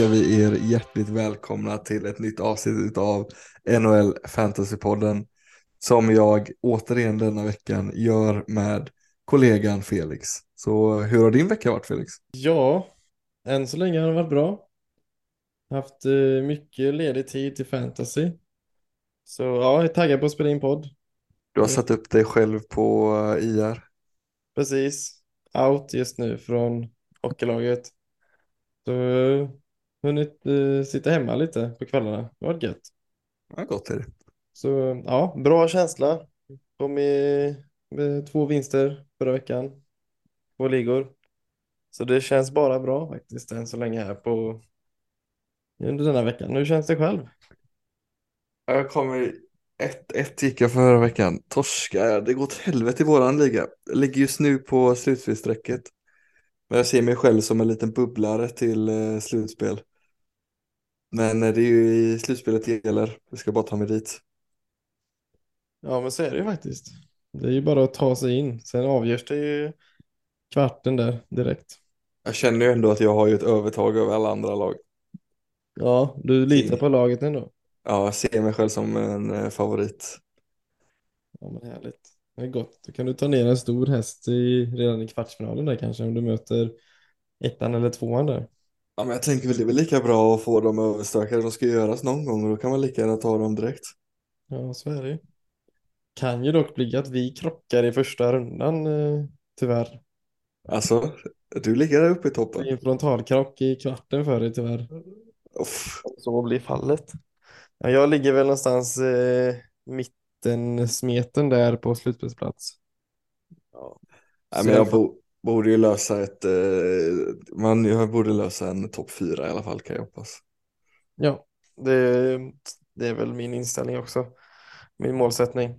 Önskar vi er hjärtligt välkomna till ett nytt avsnitt av NHL Fantasypodden som jag återigen denna veckan gör med kollegan Felix. Så hur har din vecka varit Felix? Ja, än så länge har det varit bra. Haft eh, mycket ledig tid till fantasy. Så ja, jag är taggad på att spela in podd. Du har satt upp dig själv på eh, IR. Precis. Out just nu från hockeylaget. Så hunnit eh, sitta hemma lite på kvällarna. Det var gött. Ja, gott är det. Så ja, bra känsla. Kom med, med två vinster förra veckan. Två ligor. Så det känns bara bra faktiskt än så länge här på under denna veckan. Hur känns det själv? Jag kommer ett, ett gick jag förra veckan. Torska, det går åt helvete i våran liga. Jag ligger just nu på slutspelsstrecket. Men jag ser mig själv som en liten bubblare till eh, slutspel. Men eh, det är ju i slutspelet det gäller. Jag ska bara ta mig dit. Ja, men så är det ju faktiskt. Det är ju bara att ta sig in. Sen avgörs det ju kvarten där direkt. Jag känner ju ändå att jag har ju ett övertag över alla andra lag. Ja, du litar på laget ändå. Ja, jag ser mig själv som en eh, favorit. Ja, men härligt. Det är gott. Då kan du ta ner en stor häst i, redan i kvartsfinalen där kanske om du möter ettan eller tvåan där. Ja, men jag tänker väl det är väl lika bra att få dem överstökade. De ska ju göras någon gång och då kan man lika gärna ta dem direkt. Ja, så är det ju. Kan ju dock bli att vi krockar i första rundan eh, tyvärr. Alltså, du ligger där uppe i Det toppen. är en frontalkrock i kvarten för dig tyvärr. Uff. Så blir fallet. Ja, jag ligger väl någonstans eh, mitten smeten där på slutspelsplats. Ja. Nej, men jag jag bo, borde ju lösa ett, eh, man, jag borde lösa en topp fyra i alla fall kan jag hoppas. Ja, det, det är väl min inställning också. Min målsättning.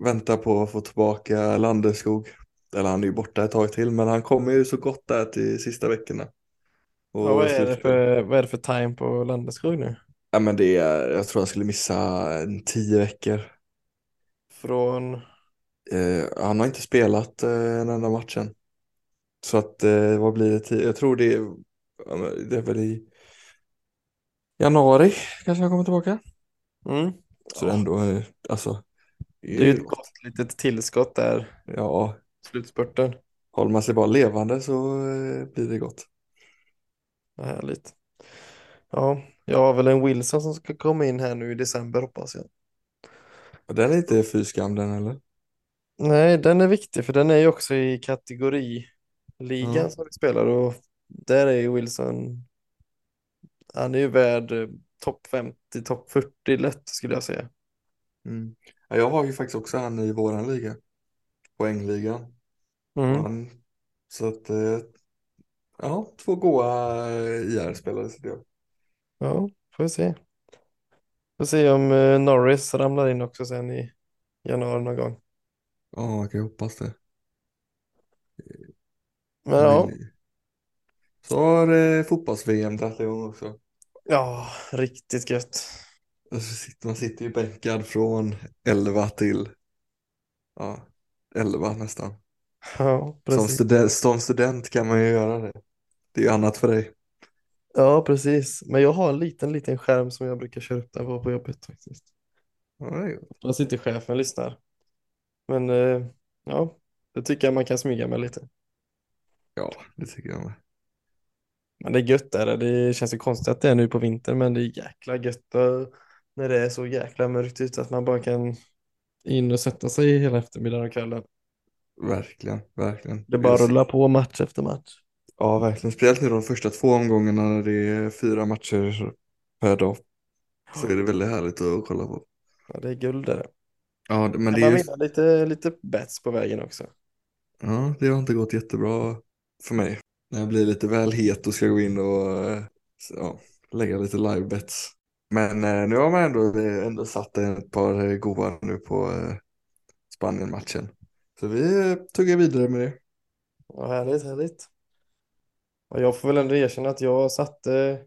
Vänta på att få tillbaka Landeskog. Eller han är ju borta ett tag till men han kommer ju så gott där till sista veckorna. Och Ja, vad, är det för, vad är det för time på Landeskog nu? Ja men det är, jag tror han skulle missa en tio veckor. Från, Eh, han har inte spelat eh, en enda matchen. Så att eh, vad blir det? Jag tror det är, det är väl i januari kanske han kommer tillbaka. mm. Så Ja, ändå, eh, alltså. det är ju ett gott litet tillskott där, Ja, slutspurten. håller man sig bara levande så eh, blir det gott. Vad härligt. Ja, jag har väl en Wilson som ska komma in här nu i december hoppas jag. Och den är inte fy skam den heller. Nej, den är viktig för den är ju också i kategoriligan Ja. som vi spelar och där är ju Wilson, han är ju värd eh, topp 50, topp 40 lätt skulle jag säga. Mm. Ja, jag har ju faktiskt också han i våran liga. Poängligan. Mm. Han, så att, eh, ja, två goa eh, IR-spelare sitter jag. Ja, får vi se. Får se om Norris ramlar in också sen i januari någon gång. Ja, jag kan hoppas det. Men ja. Så har eh, fotbolls-VM dragit igång också. ja, riktigt gött. Sitter, man sitter ju bänkad från 11 till ja, 11 nästan. Ja, Som student, som student kan man ju göra det. Det är ju annat för dig. Ja, precis. Men jag har en liten, liten skärm som jag brukar köra upp den på på jobbet faktiskt. Ja, det är inte chefen lyssnar. Men eh, ja, det tycker jag man kan smyga med lite. Ja, det tycker jag med. Men det är gött där. Det känns ju konstigt att det är nu på vintern, men det är jäkla gött när det är så jäkla mörkt ute att man bara kan in och sätta sig hela eftermiddagen och kvällen. Verkligen, verkligen. Det bara rullar på match efter match. Ja, verkligen. Speciellt nu de första två omgångarna när det är fyra matcher per dag. Så är det väldigt härligt att kolla på. Ja, det är guld där. Ja, men Men det man är ju, vinner lite, lite bets på vägen också. ja, det har inte gått jättebra för mig. När jag blir lite väl het och ska gå in och eh, ja, lägga lite live bets. Men eh, nu har man ändå, eh, ändå satt ett par eh, goa nu på eh, Spanien-matchen. Så vi eh, tuggar vidare med det. Ja, härligt, härligt. Och jag får väl ändå erkänna att jag satte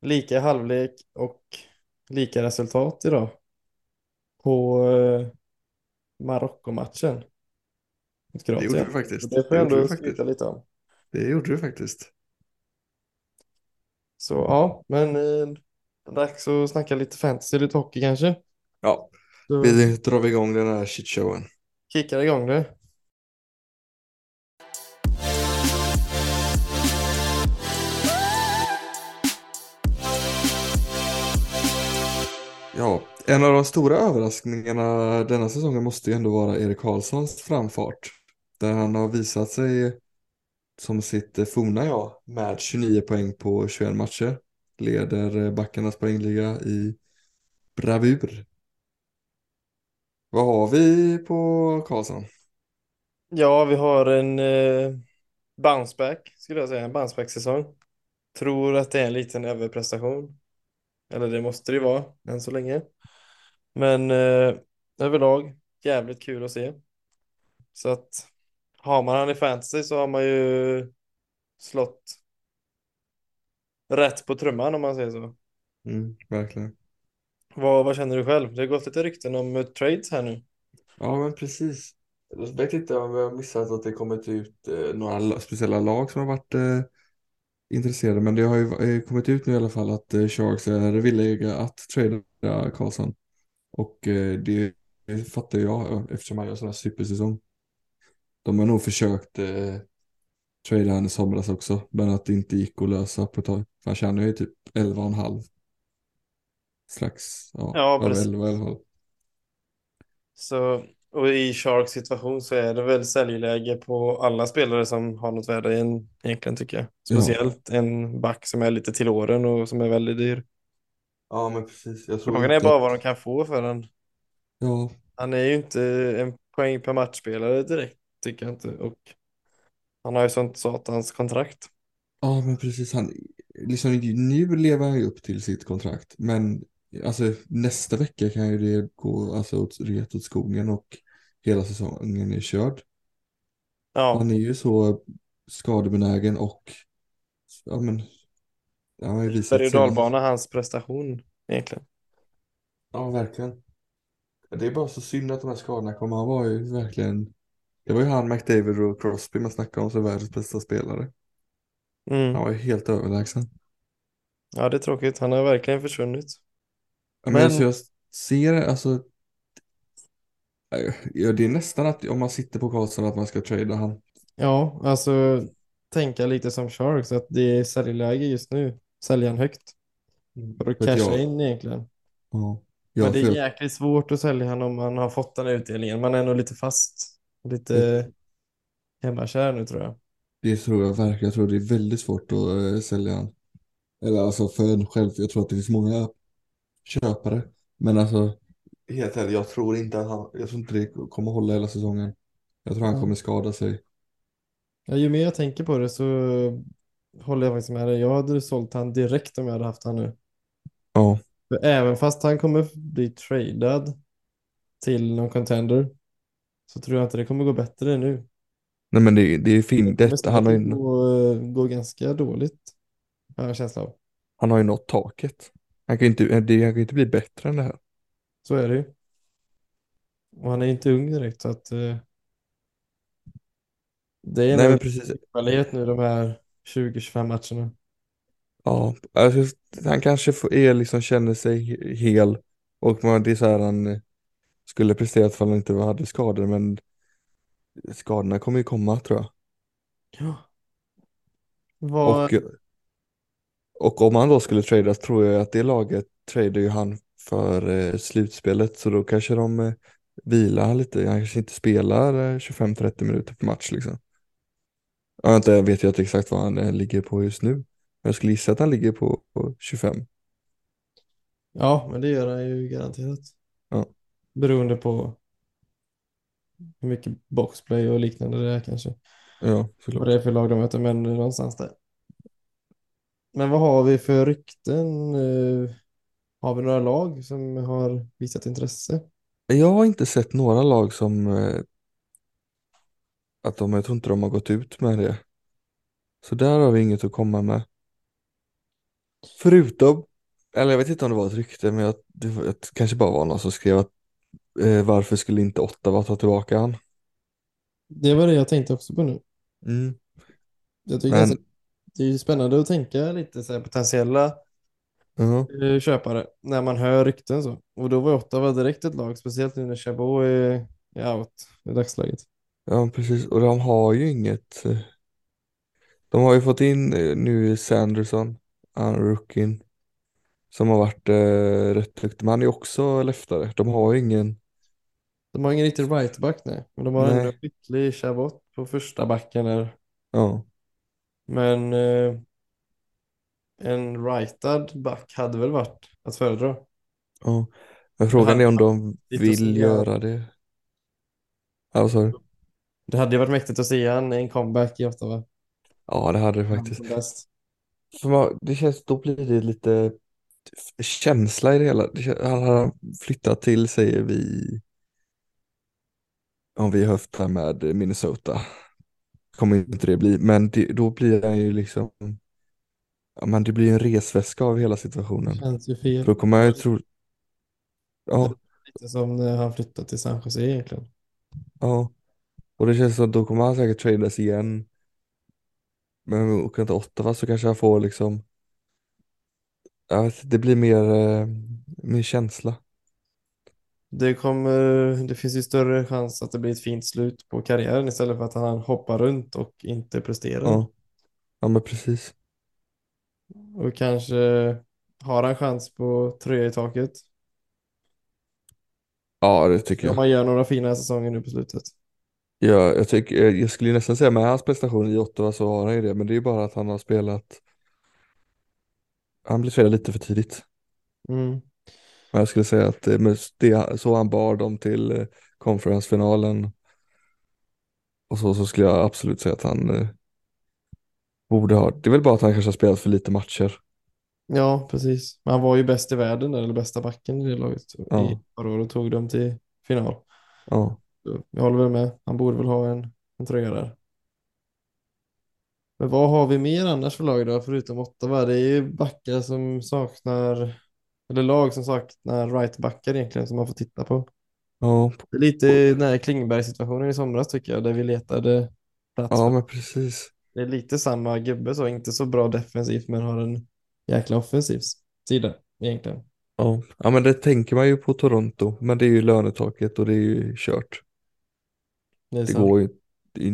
lika halvlek och lika resultat idag på eh, Marocko-matchen mot Det gjorde Kroatien. du faktiskt. Det får jag ändå skryta lite om. Det gjorde du faktiskt. Så ja, men eh, dags att snacka lite fantasy, lite hockey kanske. Ja, Så vi drar vi igång den här shitshowen. kickar igång det. Ja, en av de stora överraskningarna denna säsongen måste ju ändå vara Erik Karlssons framfart. Där han har visat sig som sitt eh, forna jag med 29 poäng på 21 matcher. Leder eh, backarnas poängliga i bravur. Vad har vi på Karlsson? Ja, vi har en eh, bounceback skulle jag säga, en bounceback-säsong. Tror att det är en liten överprestation. Eller det måste det ju vara än så länge. Men eh, överlag jävligt kul att se. Så att har man han i fantasy så har man ju slått rätt på trumman om man säger så. Mm, verkligen. Vad, vad känner du själv? Det har gått lite rykten om eh, trades här nu. Ja, men precis. Jag vet inte om vi har missat att det kommit ut eh, några la- speciella lag som har varit eh, intresserade. Men det har ju eh, kommit ut nu i alla fall att eh, Sharks är villiga att trada Karlsson. Och eh, det, fattar jag eftersom han gör sån här supersäsong. De har nog försökt eh, trada han i somras också. Men att det inte gick att lösa på ett tag. För han tjänar ju typ 11,5. Strax, ja, Ja, precis. 11 i alla fall. Så, och i Sharks situation så är det väl säljläge på alla spelare som har något värde igen, egentligen tycker jag. Ja. Speciellt en back som är lite till åren och som är väldigt dyr. Ja, men precis. Jag tror Frågan är bara vad de kan få för den. Ja, Han är ju inte en poäng per matchspelare direkt, tycker jag inte. Och han har ju sånt satans kontrakt. Ja, men precis. Han, liksom, nu lever han ju upp till sitt kontrakt. Men alltså, nästa vecka kan ju det gå alltså, åt, ret åt skogen och hela säsongen är körd. Ja, Han är ju så skadebenägen och ja, men, han har ju visat berg och sig. dalbana, hans prestation egentligen. Ja, verkligen. Det är bara så synd att de här skadorna kommer. Han var ju verkligen. Det var ju han, McDavid och Crosby man snackade om som världens bästa spelare. Mm. Han var ju helt överlägsen. Ja, det är tråkigt. Han har verkligen försvunnit. Men, Men- alltså jag ser alltså. Ja, det är nästan att om man sitter på Karlsson att man ska trada han. Ja, alltså tänka lite som Sharks, att det är säljläge just nu. Sälja han högt. För att Vet jag. casha in egentligen. Ja. Men det är jäkligt svårt att sälja han om man har fått den utdelningen. Man är nog lite fast. Lite hemmakär nu tror jag. Det tror jag verkligen. Jag tror det är väldigt svårt att eh, sälja han. Eller alltså för en själv. Jag tror att det finns många köpare. Men alltså. Helt ärligt, jag tror inte att han. Jag tror inte det kommer hålla hela säsongen. Jag tror han Ja. kommer skada sig. Ja, ju mer jag tänker på det så håller jag faktiskt med dig. Jag hade sålt han direkt om jag hade haft han nu. Ja. För även fast han kommer bli tradad till någon contender så tror jag inte det kommer gå bättre nu. Nej men det, det är fint. Det Detta, han, har ju, gå, gå ganska dåligt. Har jag känsla av. han har ju nått taket. Han kan ju inte, det, han kan ju inte bli bättre än det här. Så är det ju. Och han är inte ung direkt så att eh, det är Nej men en precis. tillfällighet nu de här 20-25 matcherna. Ja, alltså, han kanske får, är liksom känner sig he- hel och man, det är så här han eh, skulle presterat för han inte hade skador men skadorna kommer ju komma tror jag. Ja. Vad, Och, och om han då skulle tradas tror jag att det laget tradar ju han för eh, slutspelet så då kanske de eh, vilar lite. Han kanske inte spelar eh, 25-30 minuter per match liksom. Jag inte, vet inte exakt vad han eh, ligger på just nu. Men jag skulle gissa att han ligger på, på 25. ja, men det gör han ju garanterat. Ja. Beroende på hur mycket boxplay och liknande det är kanske. Ja, såklart. Vad det är för lag de möter, men någonstans där. Men vad har vi för rykten? Eh, Har vi några lag som har visat intresse? Jag har inte sett några lag som eh, att de, jag tror inte de har gått ut med det. Så där har vi inget att komma med. Förutom, eller jag vet inte om det var ett rykte, men jag, det, var- det kanske bara var någon som skrev att eh, varför skulle inte Ottawa ta tillbaka han? Det var det jag tänkte också på nu. Mm. Jag tycker Men alltså det är ju spännande att tänka lite så här potentiella Ja, eh, köpare när man hör rykten så. Och då var Ottawa direkt ett lag, speciellt nu när Chabot är, är out i dagsläget. ja precis. Och de har ju inget. eh, De har ju fått in eh, nu Sanderson, han rookien, som har varit eh, rätt duktig. Men han är också leftare. De har ju ingen. De har ingen riktig rightback nej, men de har ändå skicklig Chabot på första backen där. Ja, Men eh, en rightad back hade väl varit att föredra. ja. Men frågan är om de vill göra det. Ja, du? Det hade ju varit mäktigt att se han i en comeback i Ottawa. Ja, det hade det faktiskt. För man, det känns, då blir det lite känsla i det hela. Det känns, han har flyttat till, säger vi, om vi det här med Minnesota. Kommer inte det bli, men det, då blir han ju liksom, ja men det blir en resväska av hela situationen. Känns ju fel. Då kommer jag ju tro, ja, Lite som när han flyttade till San Jose egentligen. ja. Och det känns som att då kommer han säkert tradas igen. Men åker till Ottawa så kanske han får liksom, jag vet, inte, det blir mer, eh, mer känsla. Det kommer, det finns ju större chans att det blir ett fint slut på karriären istället för att han hoppar runt och inte presterar. Ja, ja men precis. Och kanske har han chans på tröja i taket. Ja, det tycker Om jag. man gör några fina säsonger nu på slutet. Ja, jag, tycker, jag skulle nästan säga med hans prestation i Ottawa så har han ju det, men det är ju bara att han har spelat, han blev tradad lite för tidigt. Mm. Men jag skulle säga att eh, det, så han bar dem till eh, conference-finalen och så, så skulle jag absolut säga att han eh, borde ha, det är väl bara att han kanske har spelat för lite matcher. Ja, precis. Men han var ju bäst i världen där, eller bästa backen i det laget Ja. i förra året och tog dem till final. Ja, jag håller väl med. Han borde väl ha en, en tröja där. Men vad har vi mer annars för lag då, förutom Ottawa? Det är ju backar som saknar, eller lag som saknar right-backar egentligen som man får titta på. ja, Det är lite här Klingberg-situationen i somras tycker jag, där vi letade plats. ja men precis. Det är lite samma gubbe så, inte så bra defensivt men har en jäkla offensiv sida egentligen. Ja. ja, men det tänker man ju på Toronto, men det är ju lönetaket och det är ju kört. Det Det går ju,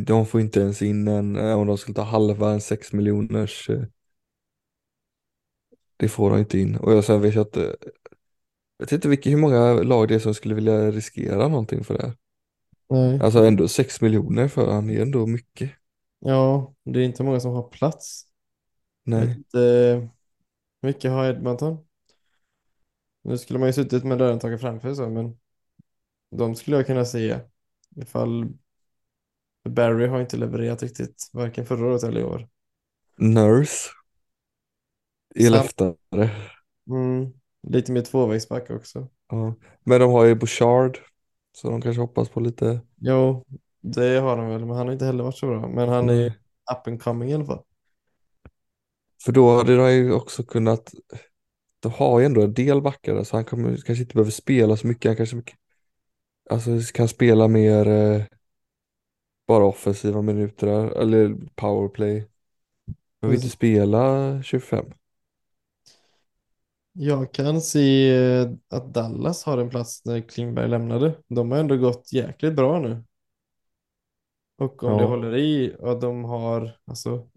de får inte ens in en, om de skulle ta halva en 6 miljoners, eh, det får de inte in. Och jag sen vet jag att, eh, jag vet inte vilka, hur många lag det är som skulle vilja riskera någonting för det här. Nej. Alltså ändå 6 miljoner för han är ändå mycket. Ja, det är inte många som har plats. Vet Nej, hur mycket har Edmonton? Nu skulle man ju suttit med lönetaket framför så, men de skulle jag kunna se ifall Barry har inte levererat riktigt, varken förra året eller i år. Nurse leftare. Mm, lite mer tvåvägsback också. Ja. Men de har ju Bouchard, så de kanske hoppas på lite. Jo, det har de väl, men han har inte heller varit så bra. Men han är ju up and coming i alla fall. För då hade de ju också kunnat, de har ju ändå en del backar så han kommer, kanske inte behöver spela så mycket. Han kanske mycket, alltså, kan spela mer eh, bara offensiva minuter eller powerplay. Behöver inte spela 25. Jag kan se eh, att Dallas har en plats när Klingberg lämnade. De har ändå gått jäkligt bra nu. Och om det Ja. håller i och att de har, alltså,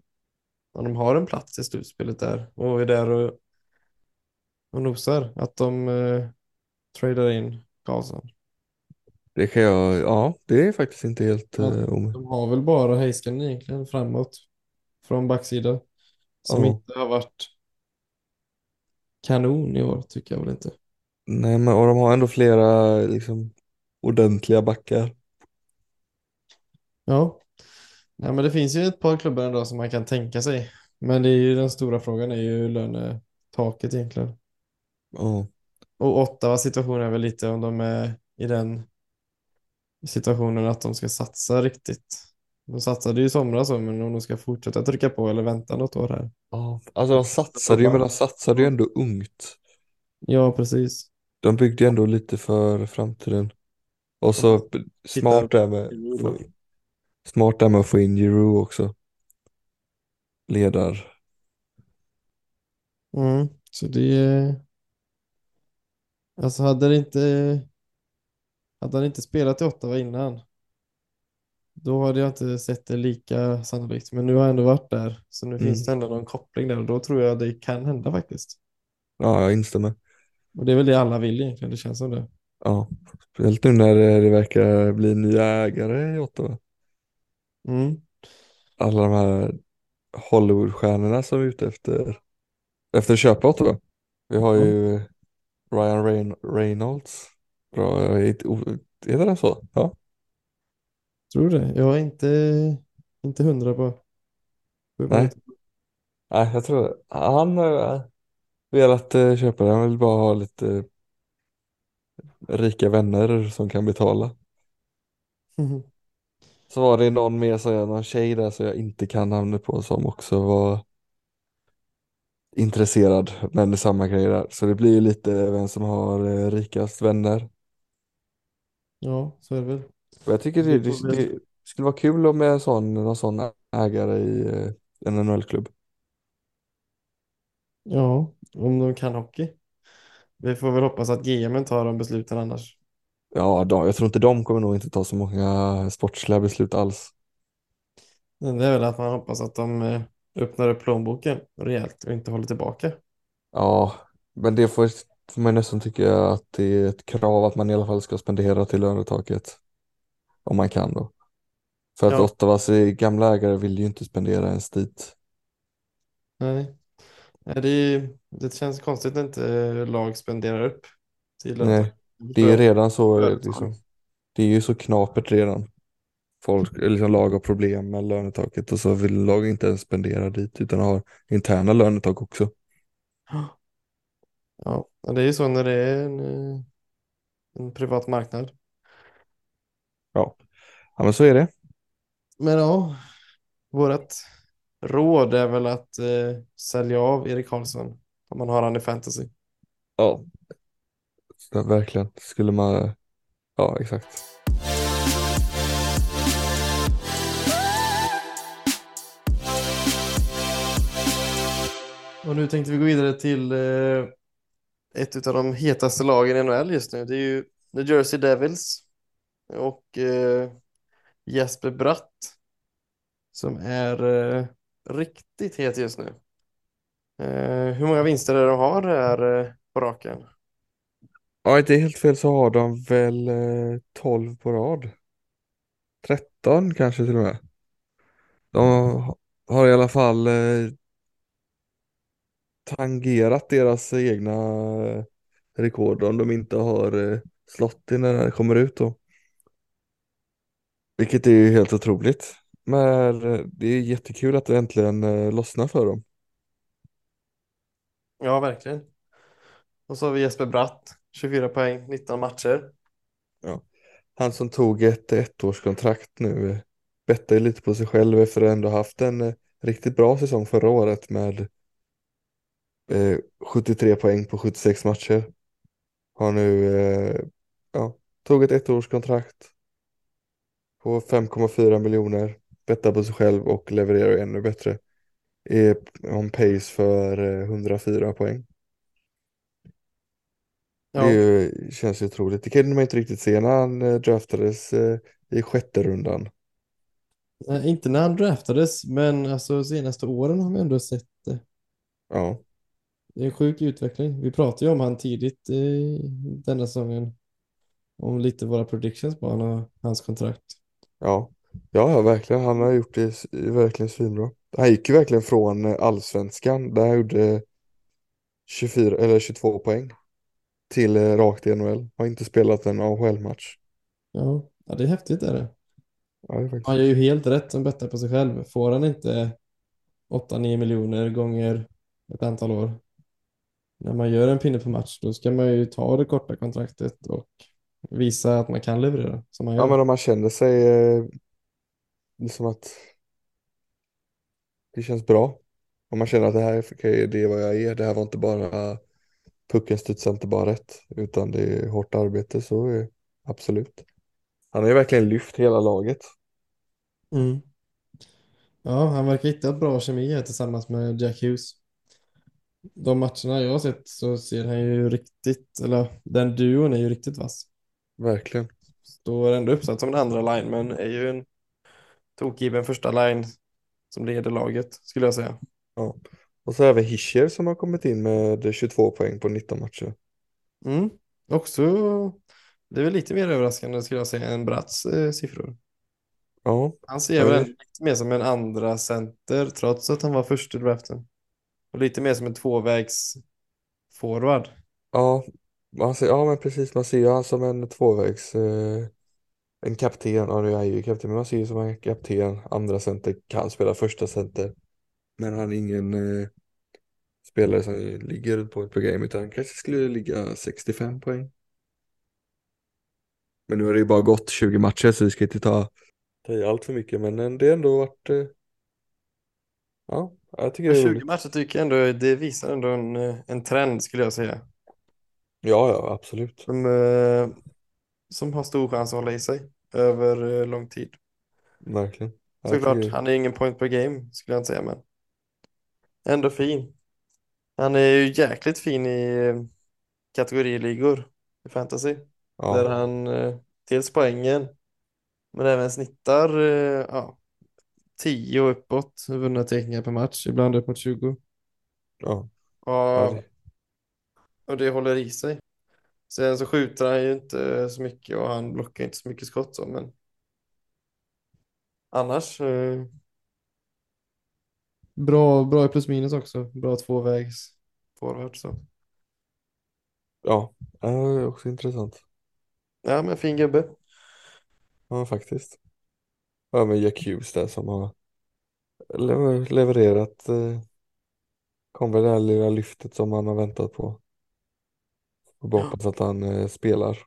om de har en plats i slutspelet där och är där och, och nosar, att de eh, tradar in Karlsson. Det kan jag, ja, det är faktiskt inte helt eh, omöjligt. De har väl bara Heiskanen egentligen framåt från backsidan som Ja. inte har varit kanon i år tycker jag väl inte. Nej, men och de har ändå flera liksom ordentliga backar. Ja, ja men det finns ju ett par klubbar ändå som man kan tänka sig. Men det är ju den stora frågan är ju lönetaket egentligen. Ja, Och Ottawa situation är väl lite om de är i den situationen att de ska satsa riktigt. De satsade ju i somras men om de ska fortsätta trycka på eller vänta något år här. ja. Alltså de satsade ju, men de satsade ju ändå ungt. Ja, precis. De byggde ju ändå lite för framtiden. Och så smart där med, få, smart där med att få in Giroud också. Ledar. Mm. Så det... Alltså hade det inte... Hade han inte spelat i Ottawa innan, då hade jag inte sett det lika sannolikt. Men nu har jag ändå varit där, så nu finns Mm. det ändå någon koppling där och då tror jag det kan hända faktiskt. Ja, jag instämmer. Och det är väl det alla vill egentligen, det känns som det. Ja, speciellt nu när det verkar bli nya ägare i Ottawa. Mm. Alla de här Hollywoodstjärnorna som är ute efter, efter att köpa Ottawa. Vi har ju Ryan Reyn Reynolds. Bra, heter det så? Ja. Tror det? Jag är inte, inte hundra på Nej. Nej, jag tror det. Han har velat eh, köpa det. Han vill bara ha lite rika vänner som kan betala. Så var det någon mer, så jag, någon tjej där som jag inte kan namnet på som också var intresserad. Men det är samma grej där. Så det blir ju lite vem som har eh, rikast vänner. Ja, så är det väl. Jag tycker det, det, det skulle vara kul om med en sån, någon sån ägare i eh, en NHL-klubb. Ja, om de kan hockey. Vi får väl hoppas att GM tar de besluten annars. Ja, de, jag tror inte de kommer nog inte ta så många sportsliga beslut alls. Det är väl att man hoppas att de eh, öppnar upp plånboken rejält och inte håller tillbaka. Ja, men det får, får man nästan tycka att det är ett krav att man i alla fall ska spendera till lönetaket. Om man kan då. För att Ja. Ottawas gamla ägare vill ju inte spendera ens dit. Nej, det, är, det känns konstigt när inte eh, lag spenderar upp till Nej, det är ju redan så, Företag. liksom, det är ju så knapert redan. Folk, eller liksom lag har problem med lönetaket och så vill lag inte ens spendera dit utan har interna lönetak också. Ja, det är ju så när det är en, eh, en privat marknad. Ja, ja men så är det. Men ja, vårt råd är väl att eh, sälja av Erik Karlsson om man har han i fantasy. Ja, så verkligen. Skulle man, ja exakt. Och nu tänkte vi gå vidare till eh, ett av de hetaste lagen i NHL just nu. Det är ju New Jersey Devils och eh, Jesper Bratt som är eh, riktigt het just nu. Eh, hur många vinster är det de har här eh, på raken? Ja, inte helt fel så har de väl eh, 12 på rad. 13 kanske till och med. De har i alla fall eh, tangerat deras egna eh, rekord om de inte har eh, slått det när det kommer ut då. Vilket är ju helt otroligt. Men eh, det är jättekul att det äntligen eh, lossnar för dem. Ja, verkligen. Och så har vi Jesper Bratt, 24 poäng, 19 matcher. Han som tog ett ettårskontrakt nu eh, bettar ju lite på sig själv efter att ändå haft en riktigt bra säsong förra året med eh, 73 poäng på 76 matcher. Har nu, ja, tog ett ettårskontrakt på 5,4 miljoner, bettar på sig själv och levererar ännu bättre. Är on pace för eh, 104 poäng. Ja, Det ju, känns ju otroligt. Det kunde man inte riktigt se när han eh, draftades eh, i sjätte rundan. nej, inte när han draftades, men alltså senaste åren har vi ändå sett det. Ja, Det är en sjuk utveckling. Vi pratade ju om han tidigt i denna säsongen. Om lite våra predictions på honom och hans kontrakt. Ja, ja, ja, verkligen. Han har gjort det s- verkligen svinbra. Han gick ju verkligen från eh, allsvenskan där han gjorde 24 eller 22 poäng till eh, rakt i NHL. Har inte spelat en AHL-match. Ja, ja det är häftigt är det. Ja, det är faktiskt. Han gör ju helt rätt som bettar på sig själv. Får han inte 8-9 miljoner gånger ett antal år. När man gör en pinne per match då ska man ju ta det korta kontraktet och visa att man kan leverera som man gör. Ja, men om man känner sig eh, liksom att det känns bra. Om man känner att det här är, det är vad jag är. Det här var inte bara pucken studsar inte bara rätt utan det är hårt arbete så är, absolut. Han har ju verkligen lyft hela laget. Mm. Ja, han verkar hitta bra kemi här tillsammans med Jack Hughes. de matcherna jag har sett så ser han ju riktigt, eller den duon är ju riktigt vass. Verkligen. Står ändå uppsatt som en andra line, men är ju en tokgiven första line som leder laget, skulle jag säga. Ja. Och så har vi Hischer som har kommit in med 22 poäng på 19 matcher. Mm. Också, det är väl lite mer överraskande skulle jag säga än Bratts eh, siffror. Ja, Han ser väl lite mer som en andra center trots att han var först i draften. Och lite mer som en tvåvägs forward. ja, man ser, ja men precis, man ser ju han som en tvåvägs, eh, en kapten, ja nu är han ju kapten, men man ser ju som en kapten, andra center, kan spela första center. Men han är ingen eh, spelare som ligger på ett game, utan han kanske skulle ligga 65 poäng. Men nu har det ju bara gått 20 matcher så vi ska inte ta, ta i allt för mycket, men eh, det har ändå varit, eh, ja, jag tycker det är 20 roligt. matcher tycker jag ändå, det visar ändå en, eh, en trend skulle jag säga. Ja, ja, absolut. Som, eh, som har stor chans att hålla i sig över eh, lång tid. Verkligen. Såklart, han är ingen point per game skulle jag inte säga, men ändå fin. Han är ju jäkligt fin i eh, kategoriligor i fantasy. ja. Där han eh, dels poängen, men även snittar eh, ja, 10 och uppåt vunna teckningar per match, ibland upp mot 20. Ja, ja, Och, det- och det håller i sig. Sen så skjuter han ju inte så mycket och han blockar inte så mycket skott så, men annars eh, bra, bra i plus minus också. Bra tvåvägs forward så. ja, det är också intressant. Ja, men fin gubbe. Ja, faktiskt. Ja, med Jack Hughes där som har lever- levererat. Eh, kom väl det här lilla lyftet som man har väntat på. Och bara hoppas att han eh, spelar.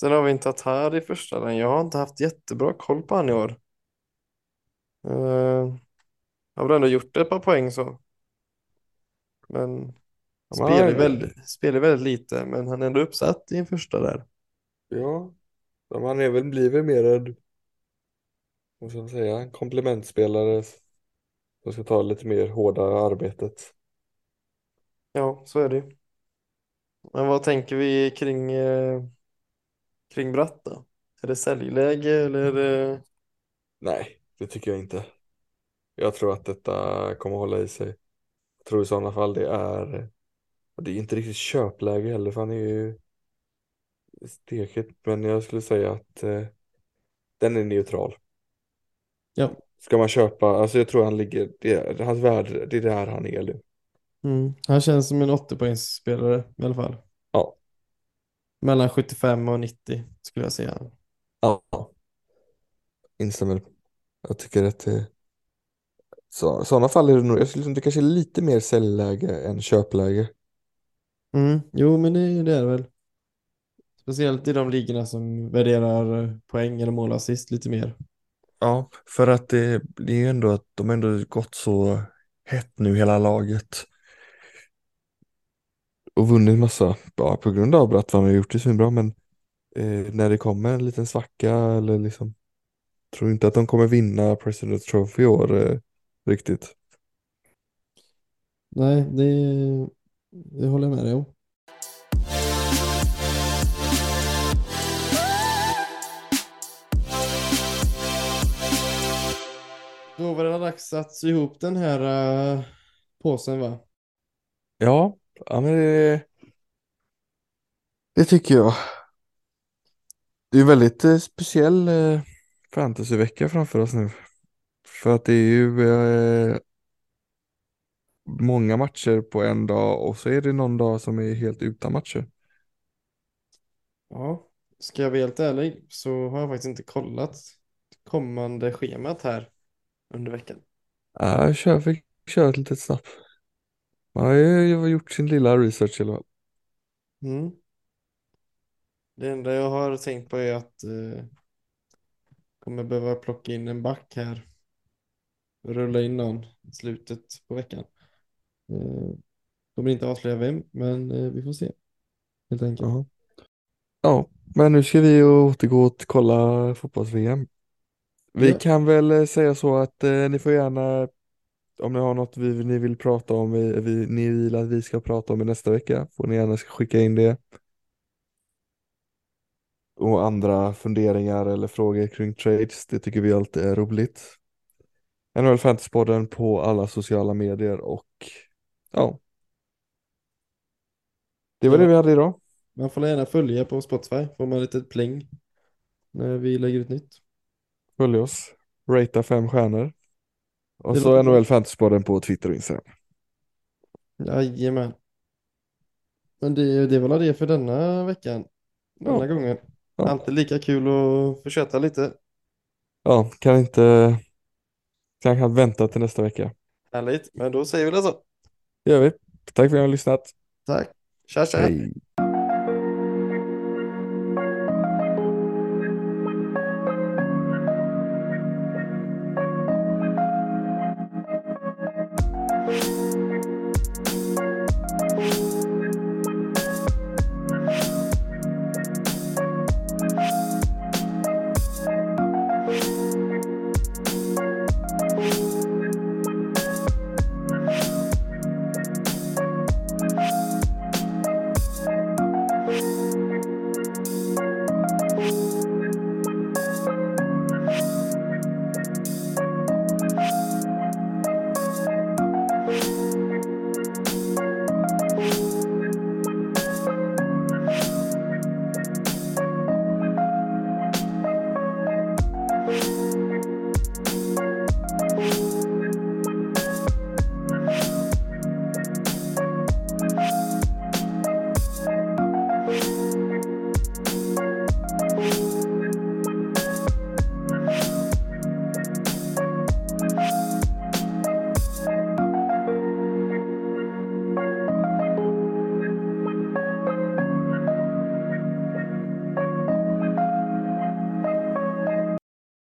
Sen har vi en Tatar i första den. Jag har inte haft jättebra koll på han i år. Uh, har väl ändå gjort ett par poäng så. Men Ja, spelar men- väldigt, spelar väldigt lite, men han är ändå uppsatt i en första där. Ja, men han är väl, blir väl mer en, vad ska man säga, en komplementspelare som ska ta lite mer hårdare arbetet. Ja, så är det ju. Men vad tänker vi kring, eh, kring Bratt då? Är det säljläge eller är det... Nej, det tycker jag inte. Jag tror att detta kommer hålla i sig. Jag tror i sådana fall det är, och det är inte riktigt köpläge heller för han är ju stekigt, men jag skulle säga att eh, den är neutral. Ja. Ska man köpa, alltså jag tror han ligger, det är, hans värde, det är där han är nu. Mm. Han känns som en 80-poängsspelare i alla fall. Ja. Mellan 75 och 90 skulle jag säga. Ja. Instämmer. Jag tycker att det, så, i sådana fall är det nog, jag skulle säga det kanske är lite mer säljläge än köpläge. Mm. Jo, men det, det är det väl. Speciellt i de ligorna som värderar eh, poäng eller målassist lite mer. Ja, för att det, det är ju ändå att de ändå gått så hett nu hela laget. Och vunnit massa, ja, på grund av att han har gjort det så bra men eh, när det kommer en liten svacka eller liksom tror inte att de kommer vinna President's Trophy i år eh, riktigt. Nej, det, det håller jag med dig om. Då var det dags att sy ihop den här uh, påsen va? Ja, ja men det, det tycker jag. Det är en väldigt eh, speciell eh, fantasyvecka framför oss nu. För att det är ju eh, många matcher på en dag och så är det någon dag som är helt utan matcher. Ja, ska jag vara helt ärlig så har jag faktiskt inte kollat kommande schemat här under veckan. Ja, jag kör, fick köra ett litet snabbt. Man har ju gjort sin lilla research i alla fall. Mm. Det enda jag har tänkt på är att eh, kommer behöva plocka in en back här. Rulla in någon i slutet på veckan. Eh, kommer inte avslöja vem, men eh, vi får se. Helt enkelt. Ja. ja, men nu ska vi återgå och kolla fotbolls-VM. Vi Ja. kan väl eh, säga så att eh, ni får gärna om ni har något vi, ni vill prata om, vi, vi, ni vill att vi ska prata om i nästa vecka, får ni gärna skicka in det. Och andra funderingar eller frågor kring trades, det tycker vi alltid är roligt. NHL Fantasypodden på alla sociala medier och ja. Det var det vi hade idag. Man får gärna följa på Spotify, får man lite pling när vi lägger ut nytt. Följ oss, ratea fem stjärnor. Och Det så låter. NHL Fantasypodden på Twitter och Instagram. Jajamän. Men det, det var det för denna veckan. Denna Ja. gången. Ja. Alltid lika kul att köta lite. Ja, kan inte, kan kan vänta till nästa vecka. Härligt, men då säger vi det så. Det gör vi. Tack för att ni har lyssnat. Tack. Tja tja. Hej.